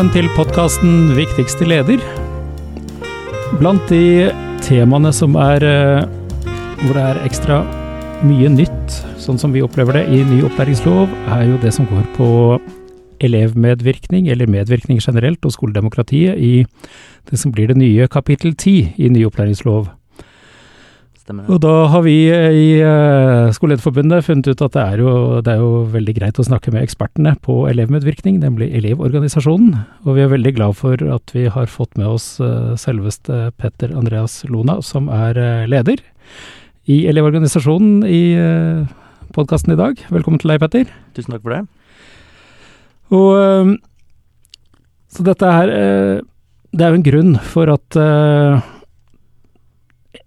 Velkommen til podkasten 'Viktigste leder'. Blant de temaene som er eh, hvor det er ekstra mye nytt, sånn som vi opplever det i ny opplæringslov, er jo det som går på elevmedvirkning, eller medvirkning generelt, og skoledemokratiet i det som blir det nye kapittel ti i ny opplæringslov. Stemmer Og da har vi i uh, Skolelederforbundet funnet ut at det er, jo, det er jo veldig greit å snakke med ekspertene på elevmedvirkning, nemlig Elevorganisasjonen. Og vi er veldig glad for at vi har fått med oss uh, selveste Petter Andreas Lona, som er leder i Elevorganisasjonen i podkasten i dag. Velkommen til deg, Petter. Tusen takk for det. Og Så dette her Det er jo en grunn for at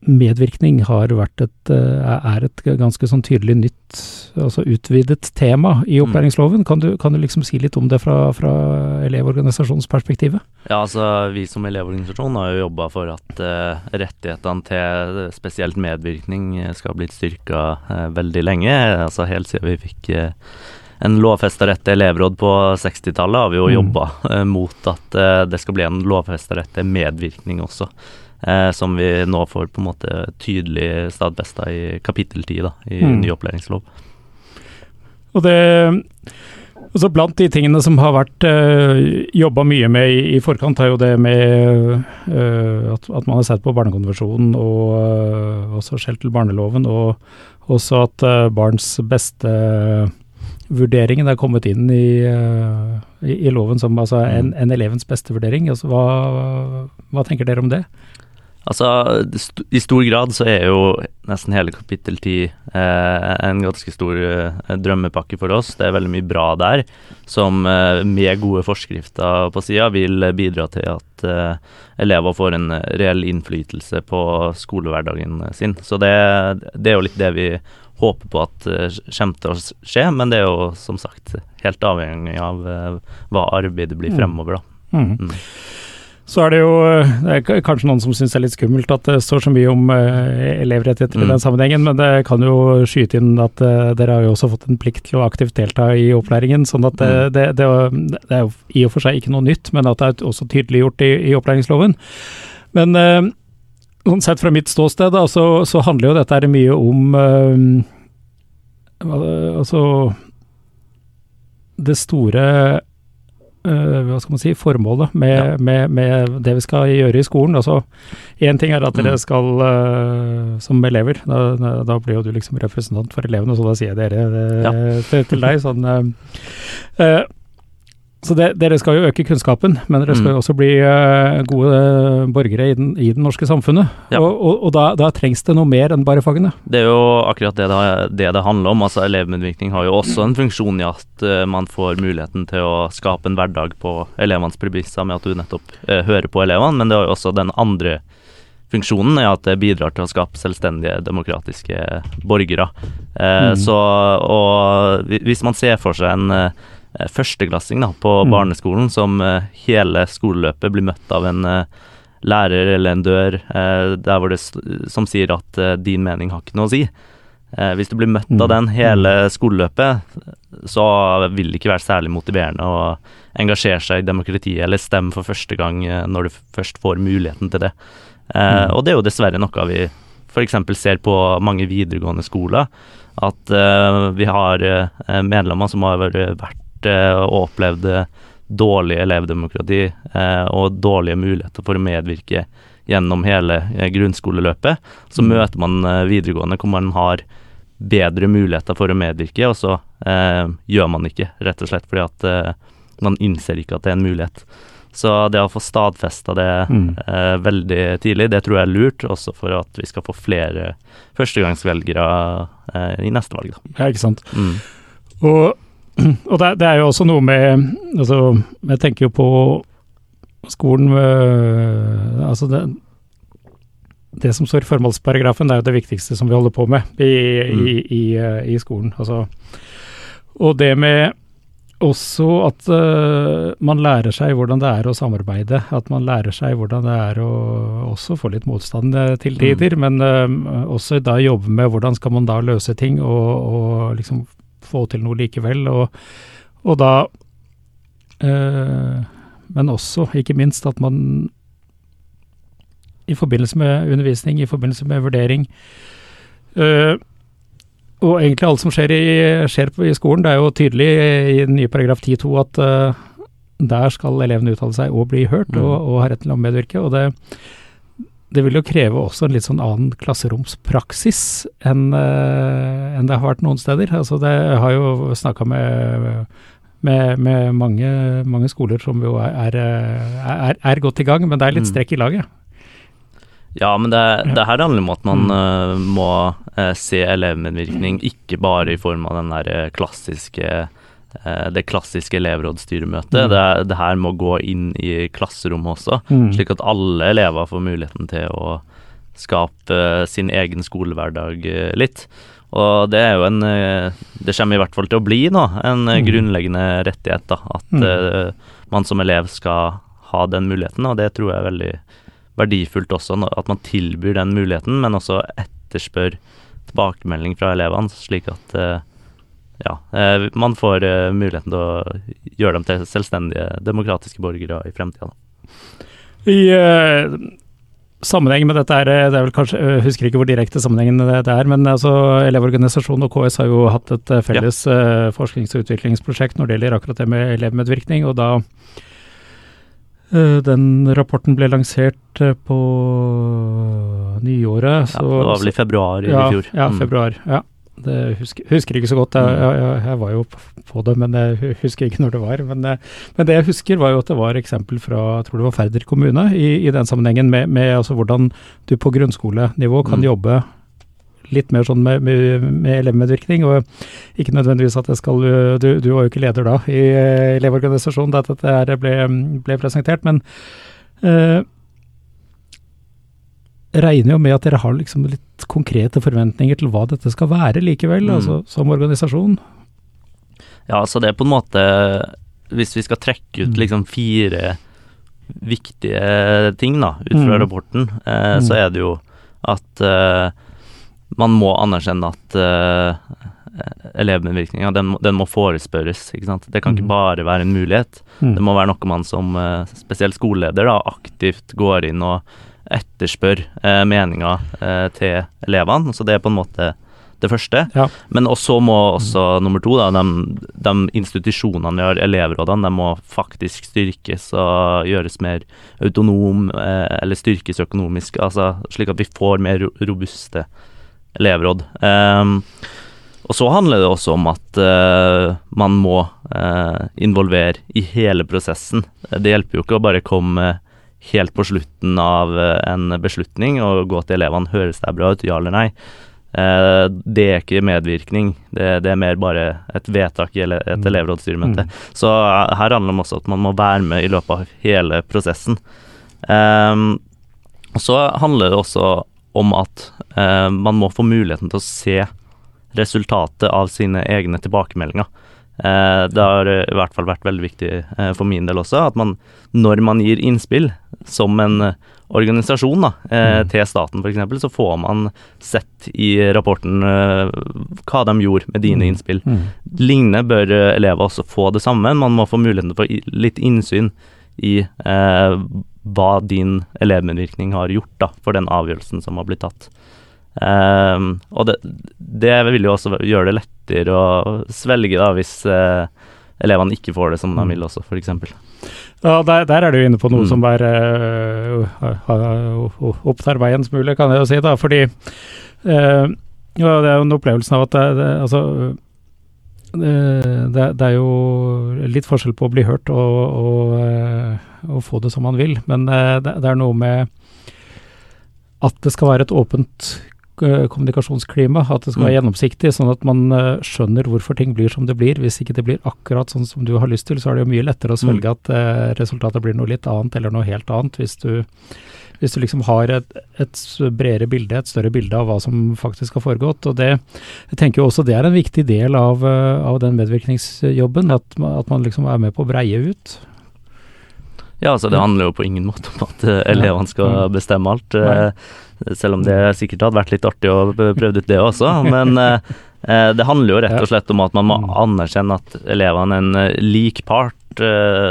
medvirkning et, er et ganske sånn tydelig nytt, altså utvidet tema i opplæringsloven. Kan du, kan du liksom si litt om det fra, fra elevorganisasjonsperspektivet? Ja, altså Vi som elevorganisasjon har jo jobba for at uh, rettighetene til spesielt medvirkning skal ha blitt styrka uh, veldig lenge. Altså Helt siden vi fikk uh, en lovfesta rett til elevråd på 60-tallet, har vi jo mm. jobba mot at det skal bli en lovfesta rett til medvirkning også. Eh, som vi nå får på en måte tydelig stadfesta i kapittel 10 da, i mm. ny opplæringslov. Og det altså Blant de tingene som har vært uh, jobba mye med i, i, forkant, er jo det med uh, at, at, man har sett på Barnekonvensjonen og uh, også skjelt til barneloven, og også at uh, barns beste vurderingen er kommet inn i, i, i loven som altså en, mm. en, elevens beste vurdering. Altså, hva, hva tenker dere om det? Altså, I stor grad så er jo nesten hele kapittel 10 eh, en ganske stor eh, drømmepakke for oss. Det er veldig mye bra der som eh, med gode forskrifter på sida vil bidra til at eh, elever får en reell innflytelse på skolehverdagen sin. Så det, det, er jo litt det vi håper på at eh, kommer til å skje, men det er jo som sagt helt avhengig av eh, hva arbeidet blir mm. fremover, da. Mm. Mm. Så er det jo det er kanskje noen som syns det er litt skummelt at det står så mye om uh, elevrettigheter mm. i den sammenhengen, men det kan jo skyte inn at uh, dere har jo også fått en plikt til å aktivt delta i opplæringen. sånn at uh, det, det, det, er jo i og for seg ikke noe nytt, men at det er også tydeliggjort i, i opplæringsloven. Men sånn sett fra mitt ståsted, da, så, så, handler jo dette mye om Altså Det store hva skal man si, formålet med, ja. med, med, det vi skal gjøre i skolen. Altså, Én ting er at dere mm. skal, uh, som elever, da, da, blir jo du liksom representant for elevene, så da sier jeg dere det, ja. til, til, deg. sånn så det, Dere skal jo øke kunnskapen, men dere skal jo mm. også bli uh, gode borgere i, den, i det norske samfunnet. Ja. Og, og, og da, da, trengs det noe mer enn bare fagene? Det er jo akkurat det det, det handler om. altså Elevmedvirkning har jo også en funksjon i at uh, man får muligheten til å skape en hverdag på elevenes premisser med at du nettopp uh, hører på elevene, men det har jo også den andre funksjonen er at det bidrar til å skape selvstendige, demokratiske borgere. Mm. Så, og hvis man ser for seg en Eh, førsteklassing da, på mm. barneskolen som eh, hele skoleløpet blir møtt av en eh, lærer eller en dør der hvor det, som sier at din mening har ikke noe å si. hvis du blir møtt av mm. den hele mm. skoleløpet, så vil det ikke være særlig motiverende å engasjere seg i demokratiet eller stemme for første gang når du først får muligheten til det. Mm. Og det er jo dessverre noe vi f.eks. ser på mange videregående skoler. At vi har medlemmer som har vært Eh, og opplevde dårlig elevdemokrati eh, og dårlige muligheter for å medvirke gjennom hele eh, grunnskoleløpet. Så mm. møter man videregående hvor man har bedre muligheter for å medvirke, og så eh, gjør man ikke, rett og slett fordi at eh, man innser ikke at det er en mulighet. Så det å få stadfesta det mm. eh, veldig tidlig, det tror jeg er lurt, også for at vi skal få flere førstegangsvelgere i neste valg. Da. Ja, ikke sant. Mm. Og Og det, det, er jo også noe med Altså, jeg tenker jo på skolen med, Altså, det, det som står i formålsparagrafen, det er jo det viktigste som vi holder på med i, mm. i, i, øh, i skolen. Altså, og det med også at uh, man lærer seg hvordan det er å samarbeide. At man lærer seg hvordan det er å også få litt motstand til tider, mm. men uh, også da jobbe med hvordan skal man da løse ting og, og liksom få til noe likevel. Og, og da eh, men også, ikke minst, at man i forbindelse med undervisning, i forbindelse med vurdering øh, Og egentlig alt som skjer, i, skjer i skolen, det er jo tydelig i den nye paragraf 10-2 at øh, der skal elevene uttale seg og bli hørt, og, Mm. og ha rett til å medvirke. og det det vil jo kreve også en litt sånn annen klasseromspraksis enn øh, enn det har vært noen steder. Altså det jeg har jo snakka med, med, med mange, mange skoler som jo er, er, er, godt i gang, men det er litt Mm. strekk i laget. Ja, men det, det her handler om at man Mm. eh, må uh, se elevmedvirkning ikke bare i form av den der eh, klassiske eh, det klassiske elevrådsstyremøtet. Mm. Det, det her må gå inn i klasserommet også, Mm. slik at alle elever får muligheten til å skape eh, sin egen skolehverdag eh, litt. Og det er jo en eh, Det kommer i hvert fall til å bli nå, en eh, Mm. grunnleggende rettighet. da, At Mm. eh, man som elev skal ha den muligheten, og det tror jeg er veldig verdifullt også, at man tilbyr den muligheten, men også etterspør tilbakemelding fra elevene, slik at eh, ja, eh, man får eh, muligheten til å gjøre dem til selvstendige demokratiske borgere i fremtida. I uh, sammenheng med dette er, eh, det er vel kanskje, jeg husker ikke hvor direkte sammenhengen det, er, men altså Elevorganisasjonen og KS har jo hatt et felles felles uh, forsknings- og utviklingsprosjekt når det gjelder akkurat det med elevmedvirkning, og da eh, den rapporten ble lansert eh, på nyåret, Ja, det var vel i februar i ja, fjor. Ja, Mm. februar. Ja. Det husker, husker ikke så godt, jeg, Mm. jeg, jeg, var jo på det, men jeg husker ikke når det var. Men, eh, men det jeg husker var jo at det var eksempel fra jeg tror det var Færder kommune i, i den sammenhengen, med, med altså hvordan du på grunnskolenivå kan Mm. jobbe litt mer sånn med, med, med elevmedvirkning, og ikke nødvendigvis at jeg skal Du, du var jo ikke leder da i eh, Elevorganisasjonen da dette ble, ble presentert, men eh, regner jo med at dere har liksom litt konkrete forventninger til hva dette skal være likevel, Mm. altså som organisasjon. Ja, så det er på en måte Hvis vi skal trekke ut Mm. liksom fire viktige ting da, ut fra Mm. rapporten, eh, Mm. så er det jo at eh, man må anerkjenne at eh, elevmedvirkninga, den, den må forespørres. ikke sant? Det kan Mm. ikke bare være en mulighet. Mm. Det må være noe man som eh, spesielt skoleleder da, aktivt går inn og etterspør eh, meninga eh, til elevene. Så det er på en måte det første. Ja. Men også må også nummer to, da, de, de institusjonene vi har, elevrådene, de må faktisk styrkes og gjøres mer autonom, eh, eller styrkes økonomisk, altså slik at vi får mer robuste elevråd. Um, og så handler det også om at uh, man må uh, involvere i hele prosessen. Det hjelper jo ikke å bare komme helt på slutten av eh, en beslutning og gå til elevene. Høres det bra ut, ja eller nei? Eh, det er ikke medvirkning, det, det er mer bare et vedtak i et Mm. elevrådsstyremøte. Mm. Så eh, her handler det om også at man må være med i løpet av hele prosessen. Ehm, så handler det også om at eh, man må få muligheten til å se resultatet av sine egne tilbakemeldinger. Eh, det har eh, i hvert fall vært veldig viktig eh, for min del også, at man når man gir innspill som en organisasjon da, eh, Mm. til staten f.eks., så får man sett i rapporten hva de gjorde med dine Mm. innspill. Mm. Lignende bør elever også få det samme. Man må få muligheten få litt innsyn i eh, hva din elevmedvirkning har gjort da, for den avgjørelsen som har blitt tatt. Ehm, og det, det vil jo også gjøre det lettere å svelge da, hvis uh, elevene ikke får det som de Mm. vil også, f.eks. Ja, der, der er du inne på noe Mm. som er uh, opptar meg en smule, kan jeg jo si, da. Fordi uh, ja, det er jo en opplevelse av at det, det, altså, eh, det, det er jo litt forskjell på å bli hørt og, og, eh, og få det som man vil, men eh, det, det er noe med at det skal være et åpent eh, kommunikasjonsklima, at det skal være Mm. gjennomsiktig, sånn at man eh, skjønner hvorfor ting blir som det blir. Hvis ikke det blir akkurat sånn som du har lyst til, så er det jo mye lettere å svelge at eh, resultatet blir noe litt annet, eller noe helt annet, hvis du, hvis du liksom har et, et bredere bilde, et større bilde av hva som faktisk har foregått. Og det, jeg tenker jo også det er en viktig del av, av den medvirkningsjobben, at, at man liksom er med på å breie ut. Ja, altså det handler jo på ingen måte om at elevene skal Mm. bestemme alt. Selv om det sikkert hadde vært litt artig å prøve ut det også. Men eh, eh, det handler jo rett og slett om at man må Mm. anerkjenne at elevene er en eh, lik part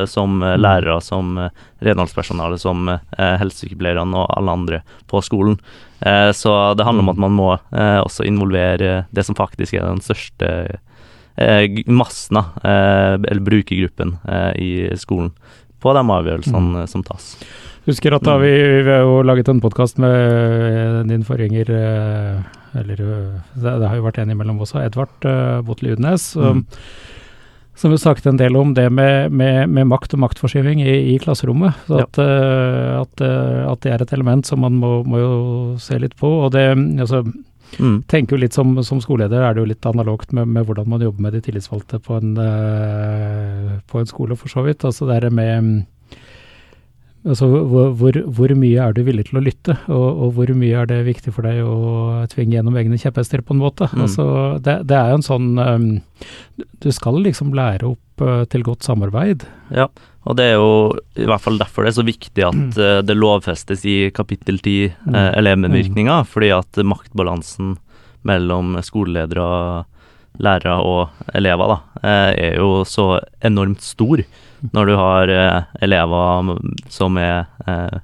som Mm. lærere, som renholdspersonale, som helsesykepleierne og alle andre på skolen. Eh, så det handler om Mm. at man må også involvere det som faktisk er den største massen, eller brukergruppen i skolen, på de avgjørelsene Mm. som tas. Husker at da vi, vi har jo laget en podkast med eh, din forgjenger eh, Eller eh, det, har jo vært en imellom også, Edvard Botle Udnes. Som, Mm. som jo snakket en del om det med, med, med makt og maktforskyving i, i klasserommet. Så Ja. at, at, at det er et element som man må, må jo se litt på. Og det altså, Mm. tenker jo litt som, som skoleleder er det jo litt analogt med, med hvordan man jobber med de tillitsvalgte på en, på en skole, for så vidt. Altså det med Altså hvor, hvor, hvor mye er du villig til å lytte, og, og hvor mye er det viktig for deg å tvinge gjennom egne kjepphester, på en måte. Mm. Altså det, det er jo en sånn um, Du skal liksom lære opp uh, til godt samarbeid. Ja, og det er jo i hvert fall derfor det er så viktig at uh, det lovfestes i kapittel 10 uh, eh, elevmedvirkninga, fordi at maktbalansen mellom skoleledere, lærere og elever da, eh, er jo så enormt stor når du har eh, elever som er eh,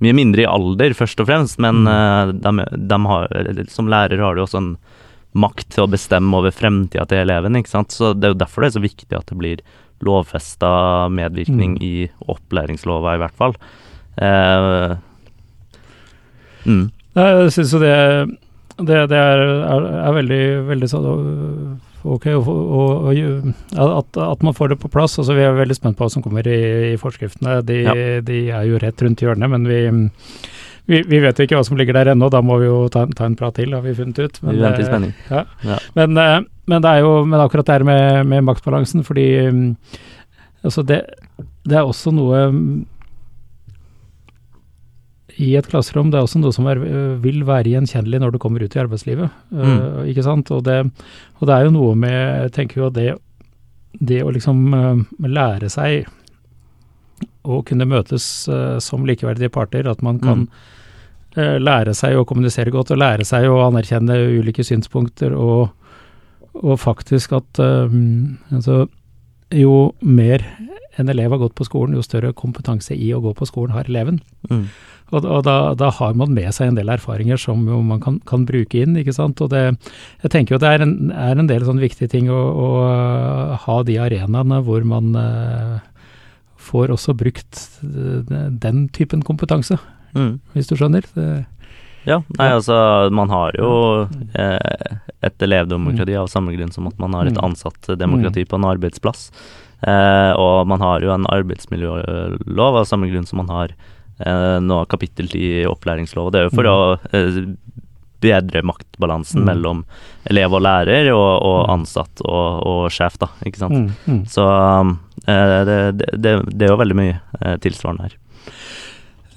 mye mindre i alder, først og fremst, men de, de har, som lærer har du også en makt til å bestemme over fremtida til eleven, ikke sant. Så det er jo derfor det er så viktig at det blir lovfesta medvirkning Mm. i opplæringslova, i hvert fall. Uh, mm, Jeg syns jo det, det, det er, er, er veldig, veldig sånn ok Og, og, å at, at man får det på plass. Altså, vi er veldig spent på hva som kommer i, i forskriftene. De, Ja. de er jo rett rundt hjørnet, men vi, vi, vi vet jo ikke hva som ligger der ennå. Da må vi jo ta, ta en prat til, har vi funnet ut. vi venter i eh, spenning. Ja. Ja. Men, eh, men det er jo men akkurat det her med, med maktbalansen, fordi mm, altså det, det er også noe mm, i et klasserom, det er også noe som er, øh, vil være gjenkjennelig når du kommer ut i arbeidslivet. øh, ikke sant? Og det, og det er jo noe med, jeg tenker jo det, det å liksom øh, lære seg å kunne møtes som likeverdige parter, at man kan mm. lære seg å kommunisere godt, og lære seg å anerkjenne ulike synspunkter, og, og faktisk at eh, altså, jo mer en elev har gått på skolen, jo større kompetanse i å gå på skolen har eleven. Mm. Og, og da, da har man med seg en del erfaringer som man kan, kan bruke inn, ikke sant. Og det, jeg tenker jo det er en, er en del sånn viktige ting å, å uh, ha de arenaene hvor man uh, får også brukt uh, den typen kompetanse, Mm. hvis du skjønner. Det, Ja, nei, altså man har jo eh, et elevdemokrati av samme grunn som at man har et Mm. ansattdemokrati på en arbeidsplass. Eh, og man har jo en arbeidsmiljølov av samme grunn som man har eh, nå kapittel i opplæringsloven. Det er jo for Mm. å eh, bedre maktbalansen Mm. mellom elev og lærer, og, og Mm. ansatt og, og sjef, da, ikke sant. mm, mm. Så eh, det, det, det, det er jo veldig mye tilsvarende her.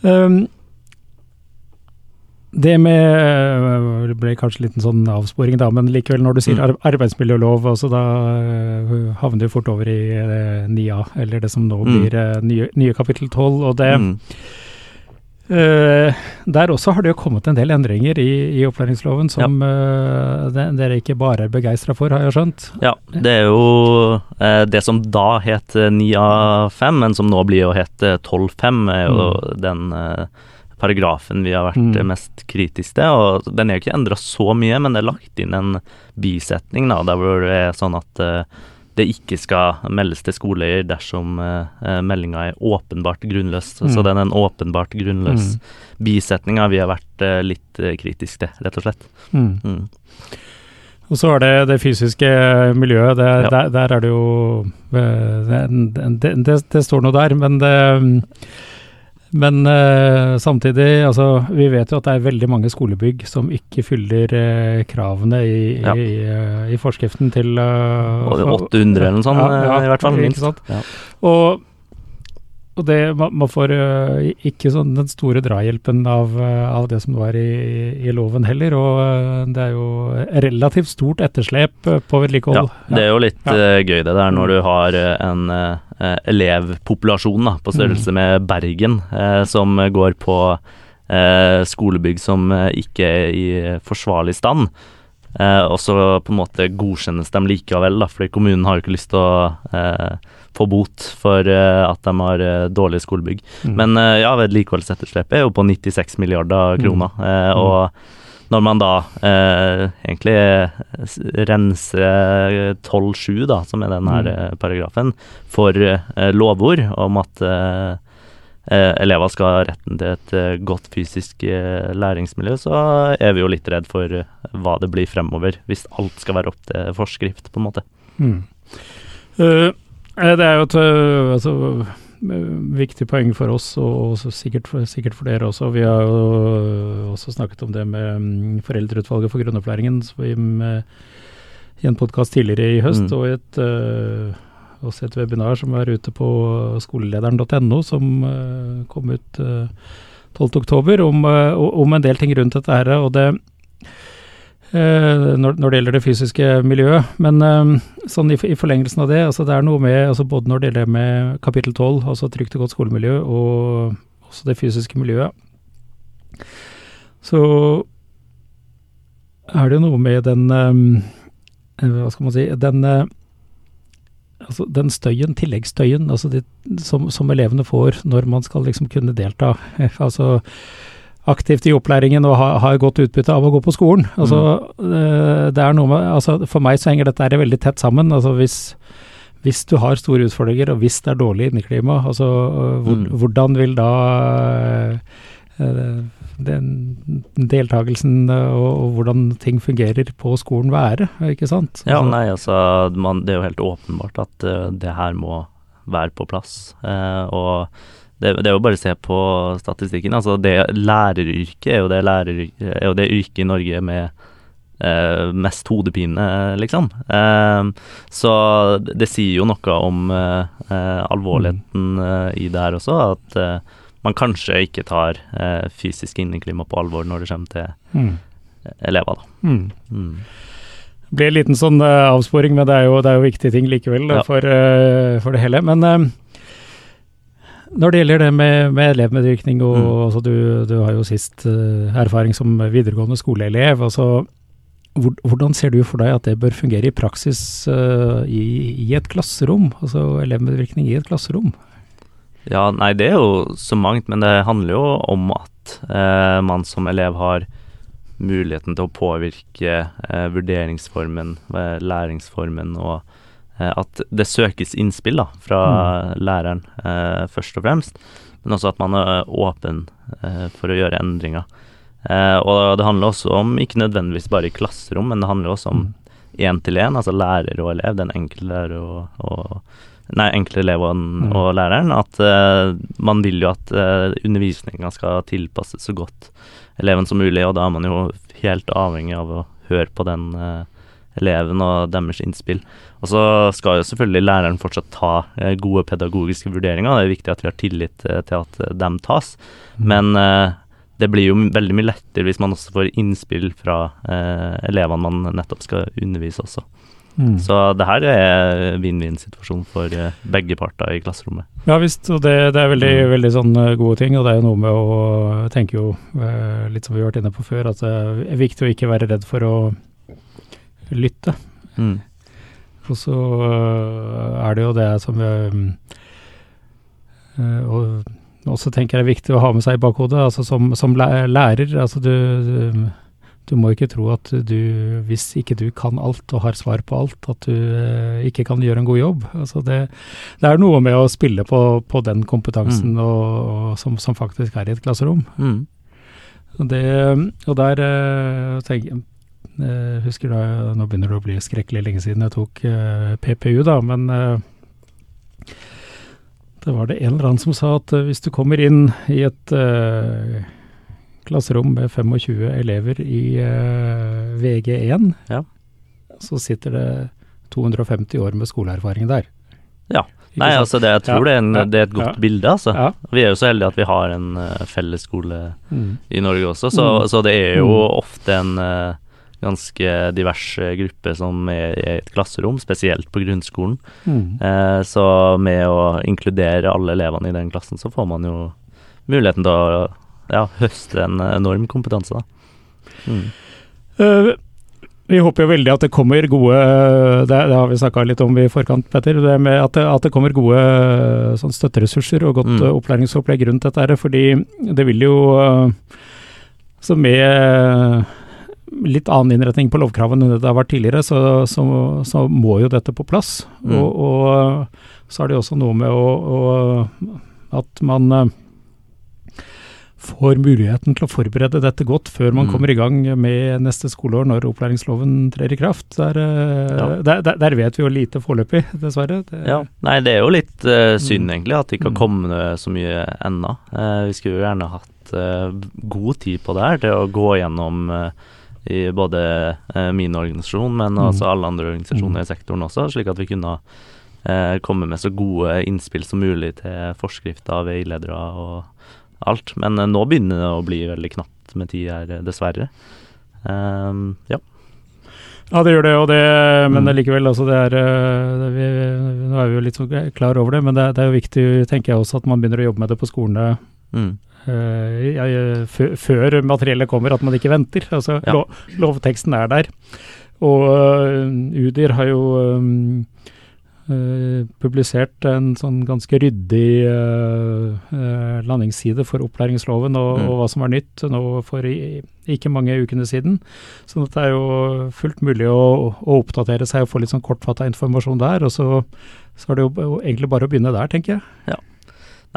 Um, det med øh, Det ble kanskje en liten sånn avsporing, da, men likevel, når du sier Mm. arbeidsmiljølov, altså da øh, havner du fort over i eh, 9a, eller det som nå Mm. blir eh, nye, nye kapittel 12. Og det Mm. eh, Der også har det jo kommet en del endringer i, i opplæringsloven som ja. det, dere ikke bare er begeistra for, har jeg skjønt. Ja, det er jo eh, det som da het eh, 9A5, men som nå blir å hete 12.5, er jo den eh, paragrafen vi har vært Mm. eh, mest kritiske til. Og den er jo ikke endra så mye, men det er lagt inn en bisetning da, der hvor det er sånn at uh, det ikke skal meldes til skoleeier dersom uh, meldinga er åpenbart grunnløs. Mm. Så den er en åpenbart grunnløs Mm. bisetninga vi har vært uh, litt uh, kritiske til, rett og slett. Mm. Mm. Og så er det det fysiske miljøet. Det, Ja. der, der er det jo det, det, det, det står noe der, men det men uh, samtidig, altså vi vet jo at det er veldig mange skolebygg som ikke fyller uh, kravene i, Ja. i, uh, i forskriften til uh, det er 800 eller noe sånt, eh, i hvert fall, minst. Ja. Og, og det, man, får øh, ikke sånn den store drahjelpen av, øh, av det som er i, i loven heller, og øh, det er jo relativt stort etterslep på vedlikehold. Ja, det er jo litt Ja. eh, gøy det der når du har eh, en eh, elevpopulasjon da, på størrelse Mm. med Bergen, eh, som går på eh, skolebygg som eh, ikke er i forsvarlig stand. Eh, og så på en måte godkjennes de likevel, da, fordi kommunen har jo ikke lyst til å eh, få bot for uh, at de har uh, dårlige skolebygg. Mm. Men uh, ja, vedlikeholdsetterslepet er jo på 96 milliarder mm. kroner. Mm. Og når man da egentlig renser 12-7, da, som er den her mm. paragrafen, for lovord om at elever skal ha retten til et godt fysisk læringsmiljø, så er vi jo litt redd for hva det blir fremover, hvis alt skal være opp til forskrift, på en måte. Mm. Uh, det er jo et uh, altså, viktig poeng for oss, og sikkert for, sikkert for, dere også. Vi har jo også snakket om det med um, Foreldreutvalget for grunnopplæringen vi, med, i en podkast tidligere i høst, mm. og et, uh, også et webinar som er ute på skolelederen.no, som kom ut 12.10, om, om en del ting rundt dette her. og det Eh, når, når, det gjelder det fysiske miljøet. Men eh, sånn i, forlengelsen av det, altså det er noe med altså både når det gjelder med kapittel 12, altså trygt og godt skolemiljø, og også det fysiske miljøet, så er det noe med den eh, Hva skal man si Den, altså den støyen, tilleggsstøyen, altså det, som, som elevene får når man skal liksom kunne delta. altså aktivt i opplæringen og har, har godt utbytte av å gå på skolen. Altså, mm. det er noe med, altså, for meg så henger dette veldig tett sammen. Altså, hvis, hvis, du har store utfordringer, og hvis det er dårlig inneklima, altså, hvor, mm. hvordan vil da uh, den deltakelsen og, og, hvordan ting fungerer på skolen være, ikke sant? Ja, altså nei, altså man, Det er jo helt åpenbart at det her må være på plass. Uh, og det, det, er jo bare å se på statistikken. altså det Læreryrket er jo det, læreryrket, er jo det yrket i Norge med eh, mest hodepine, liksom. Eh, så det sier jo noe om eh, eh alvorligheten eh, i det her også, at eh, man kanskje ikke tar fysisk inneklima på alvor når det kommer til mm. elever. da. Mm. Mm. Det blir en liten sånn avsporing, men det er jo, det er jo viktige ting likevel ja. for, for, det hele. Men når det gjelder det med, med elevmedvirkning, og mm. altså, du, du, har jo sist uh, erfaring som videregående skoleelev. altså hvor, Hvordan ser du for deg at det bør fungere i praksis uh, i, i, et klasserom? Altså elevmedvirkning i et klasserom? Ja, nei, det er jo så mangt, men det handler jo om at uh, man som elev har muligheten til å påvirke vurderingsformen, læringsformen og Eh, at det søkes innspill da, fra mm. læreren, eh, først og fremst, men også at man er åpen eh, for å gjøre endringer. Eh, og det handler også om, ikke nødvendigvis bare i klasserom, men det handler også om én-til-én, mm. altså lærer og elev, den enkelte lærer og, og Nei, enkelte elev og, mm. og læreren. At uh, man vil jo at eh, undervisninga skal tilpasses så godt eleven som mulig, og da er man jo helt avhengig av å høre på den uh, eleven og deres innspill. Og så skal jo selvfølgelig læreren fortsatt ta eh, gode pedagogiske vurderinger. Det er viktig at vi har tillit eh, til at eh, dem tas. Mm. Men det blir jo veldig mye lettere hvis man også får innspill fra elevene man nettopp skal undervise også. Mm. Så det her er vinn-vinn-situasjon for begge parter i klasserommet. Ja visst, og det, det er veldig, mm. veldig sånne gode ting. Og det er jo noe med å tenke jo, litt som vi har vært inne på før, at det er viktig å ikke være redd for å lytte. Mm. Og så øh, er det jo det som vi øh, Og også tenker jeg er viktig å ha med seg i bakhodet, altså som, som lærer. altså du, du, du, må ikke tro at du, hvis ikke du kan alt og har svar på alt, at du ikke kan gjøre en god jobb. Altså det, det er noe med å spille på, på den kompetansen mm. og, og som, som, faktisk er i et klasserom. Mm. Det, og der tenker, jeg eh, husker da, Nå begynner det å bli skrekkelig lenge siden jeg tok eh, PPU, da, men da det var det en eller annen som sa at hvis du kommer inn i et klasserom med 25 elever i VG1, ja. så sitter det 250 år med skoleerfaring der. Ja. Nei, altså det, jeg tror ja, det, er en, det, er et godt ja, bilde, altså. Ja. Vi er jo så heldige at vi har en uh, fellesskole mm. i Norge også, så, mm. så, det er jo mm. ofte en uh, ganske diverse grupper som er i et klasserom, spesielt på grunnskolen. Mm. Eh, så med å inkludere alle elevene i den klassen, så får man jo muligheten til å ja, høste en enorm kompetanse, da. Mm. Uh, vi håper jo veldig at det kommer gode Det, det har vi snakka litt om i forkant, Petter. Det med at det, at det kommer gode sånn støtteressurser og godt Mm. eh, opplæringsopplegg rundt dette. Fordi det vil jo eh, Så med litt annen innretning på lovkravene enn det har vært tidligere, så, så, så må jo dette på plass. Mm. Og, og så er det også noe med å, å at man eh, får muligheten til å forberede dette godt før man Mm. kommer i gang med neste skoleår, når opplæringsloven trer i kraft. Der, eh, Ja. der, der, vet vi jo lite foreløpig, dessverre. Det, Ja. Nei, det er jo litt uh, synd, egentlig, at det ikke har Mm. kommet så mye ennå. Uh, vi skulle jo gjerne hatt uh, god tid på det her til å gå gjennom eh, i både eh, min organisasjon, men Mm. også alle andre organisasjoner i sektoren også, slik at vi kunne eh, komme med så gode innspill som mulig til forskrifter, veiledere og alt. Men eh, nå begynner det å bli veldig knapt med tid her, dessverre. Um, ja. Ja, det gjør det, og det, men det likevel, altså det er det, vi, Nå er vi jo litt så klar over det, men det, det er jo viktig, tenker jeg også, at man begynner å jobbe med det på skolene Mm. Eh, ja, ja, før materiellet kommer, at man ikke venter. Altså, Ja. lo, lovteksten er der. Og uh, UDIR har jo um, Uh, publisert en sånn ganske ryddig uh, uh, landingsside for opplæringsloven og, Mm. og hva som er nytt nå for i, ikke mange ukene siden. Så det er jo fullt mulig å, å oppdatere seg og få litt sånn kortfatta informasjon der. Og så, så er det jo egentlig bare å begynne der, tenker jeg.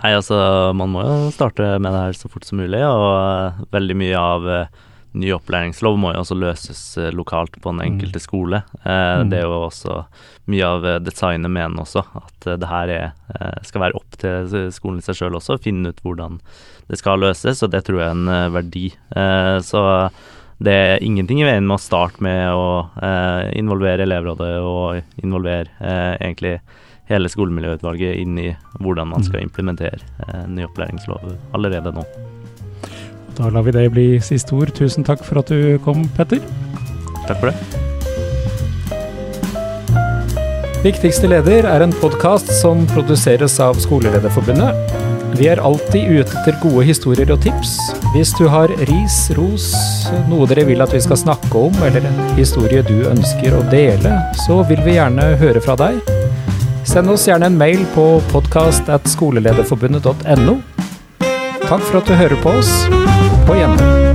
Nei, altså man må jo starte med det her så fort som mulig, og eh, veldig mye av eh, ny opplæringslov må jo også løses eh, lokalt på den Mm. enkelte skole. Mm. Det er jo også mye av designet mener også, at det her er, skal være opp til skolen i seg sjøl også, finne ut hvordan det skal løses, og det tror jeg er en verdi. Så det er ingenting i veien med å starte med å involvere elevrådet og involvere egentlig hele skolemiljøutvalget inn i hvordan man skal implementere eh, ny opplæringslov allerede nå. Da lar vi det bli siste ord. Tusen takk for at du kom, Petter. Takk for det. Viktigste leder er en podkast som produseres av Skolelederforbundet. Vi er alltid ute etter gode historier og tips. Hvis du har ris, ros, noe dere vil at vi skal snakke om, eller en historie du ønsker å dele, så vil vi gjerne høre fra deg. Send oss gjerne en mail på podkast.skolelederforbundet.no. Takk for at du hører på oss. På gjenhør.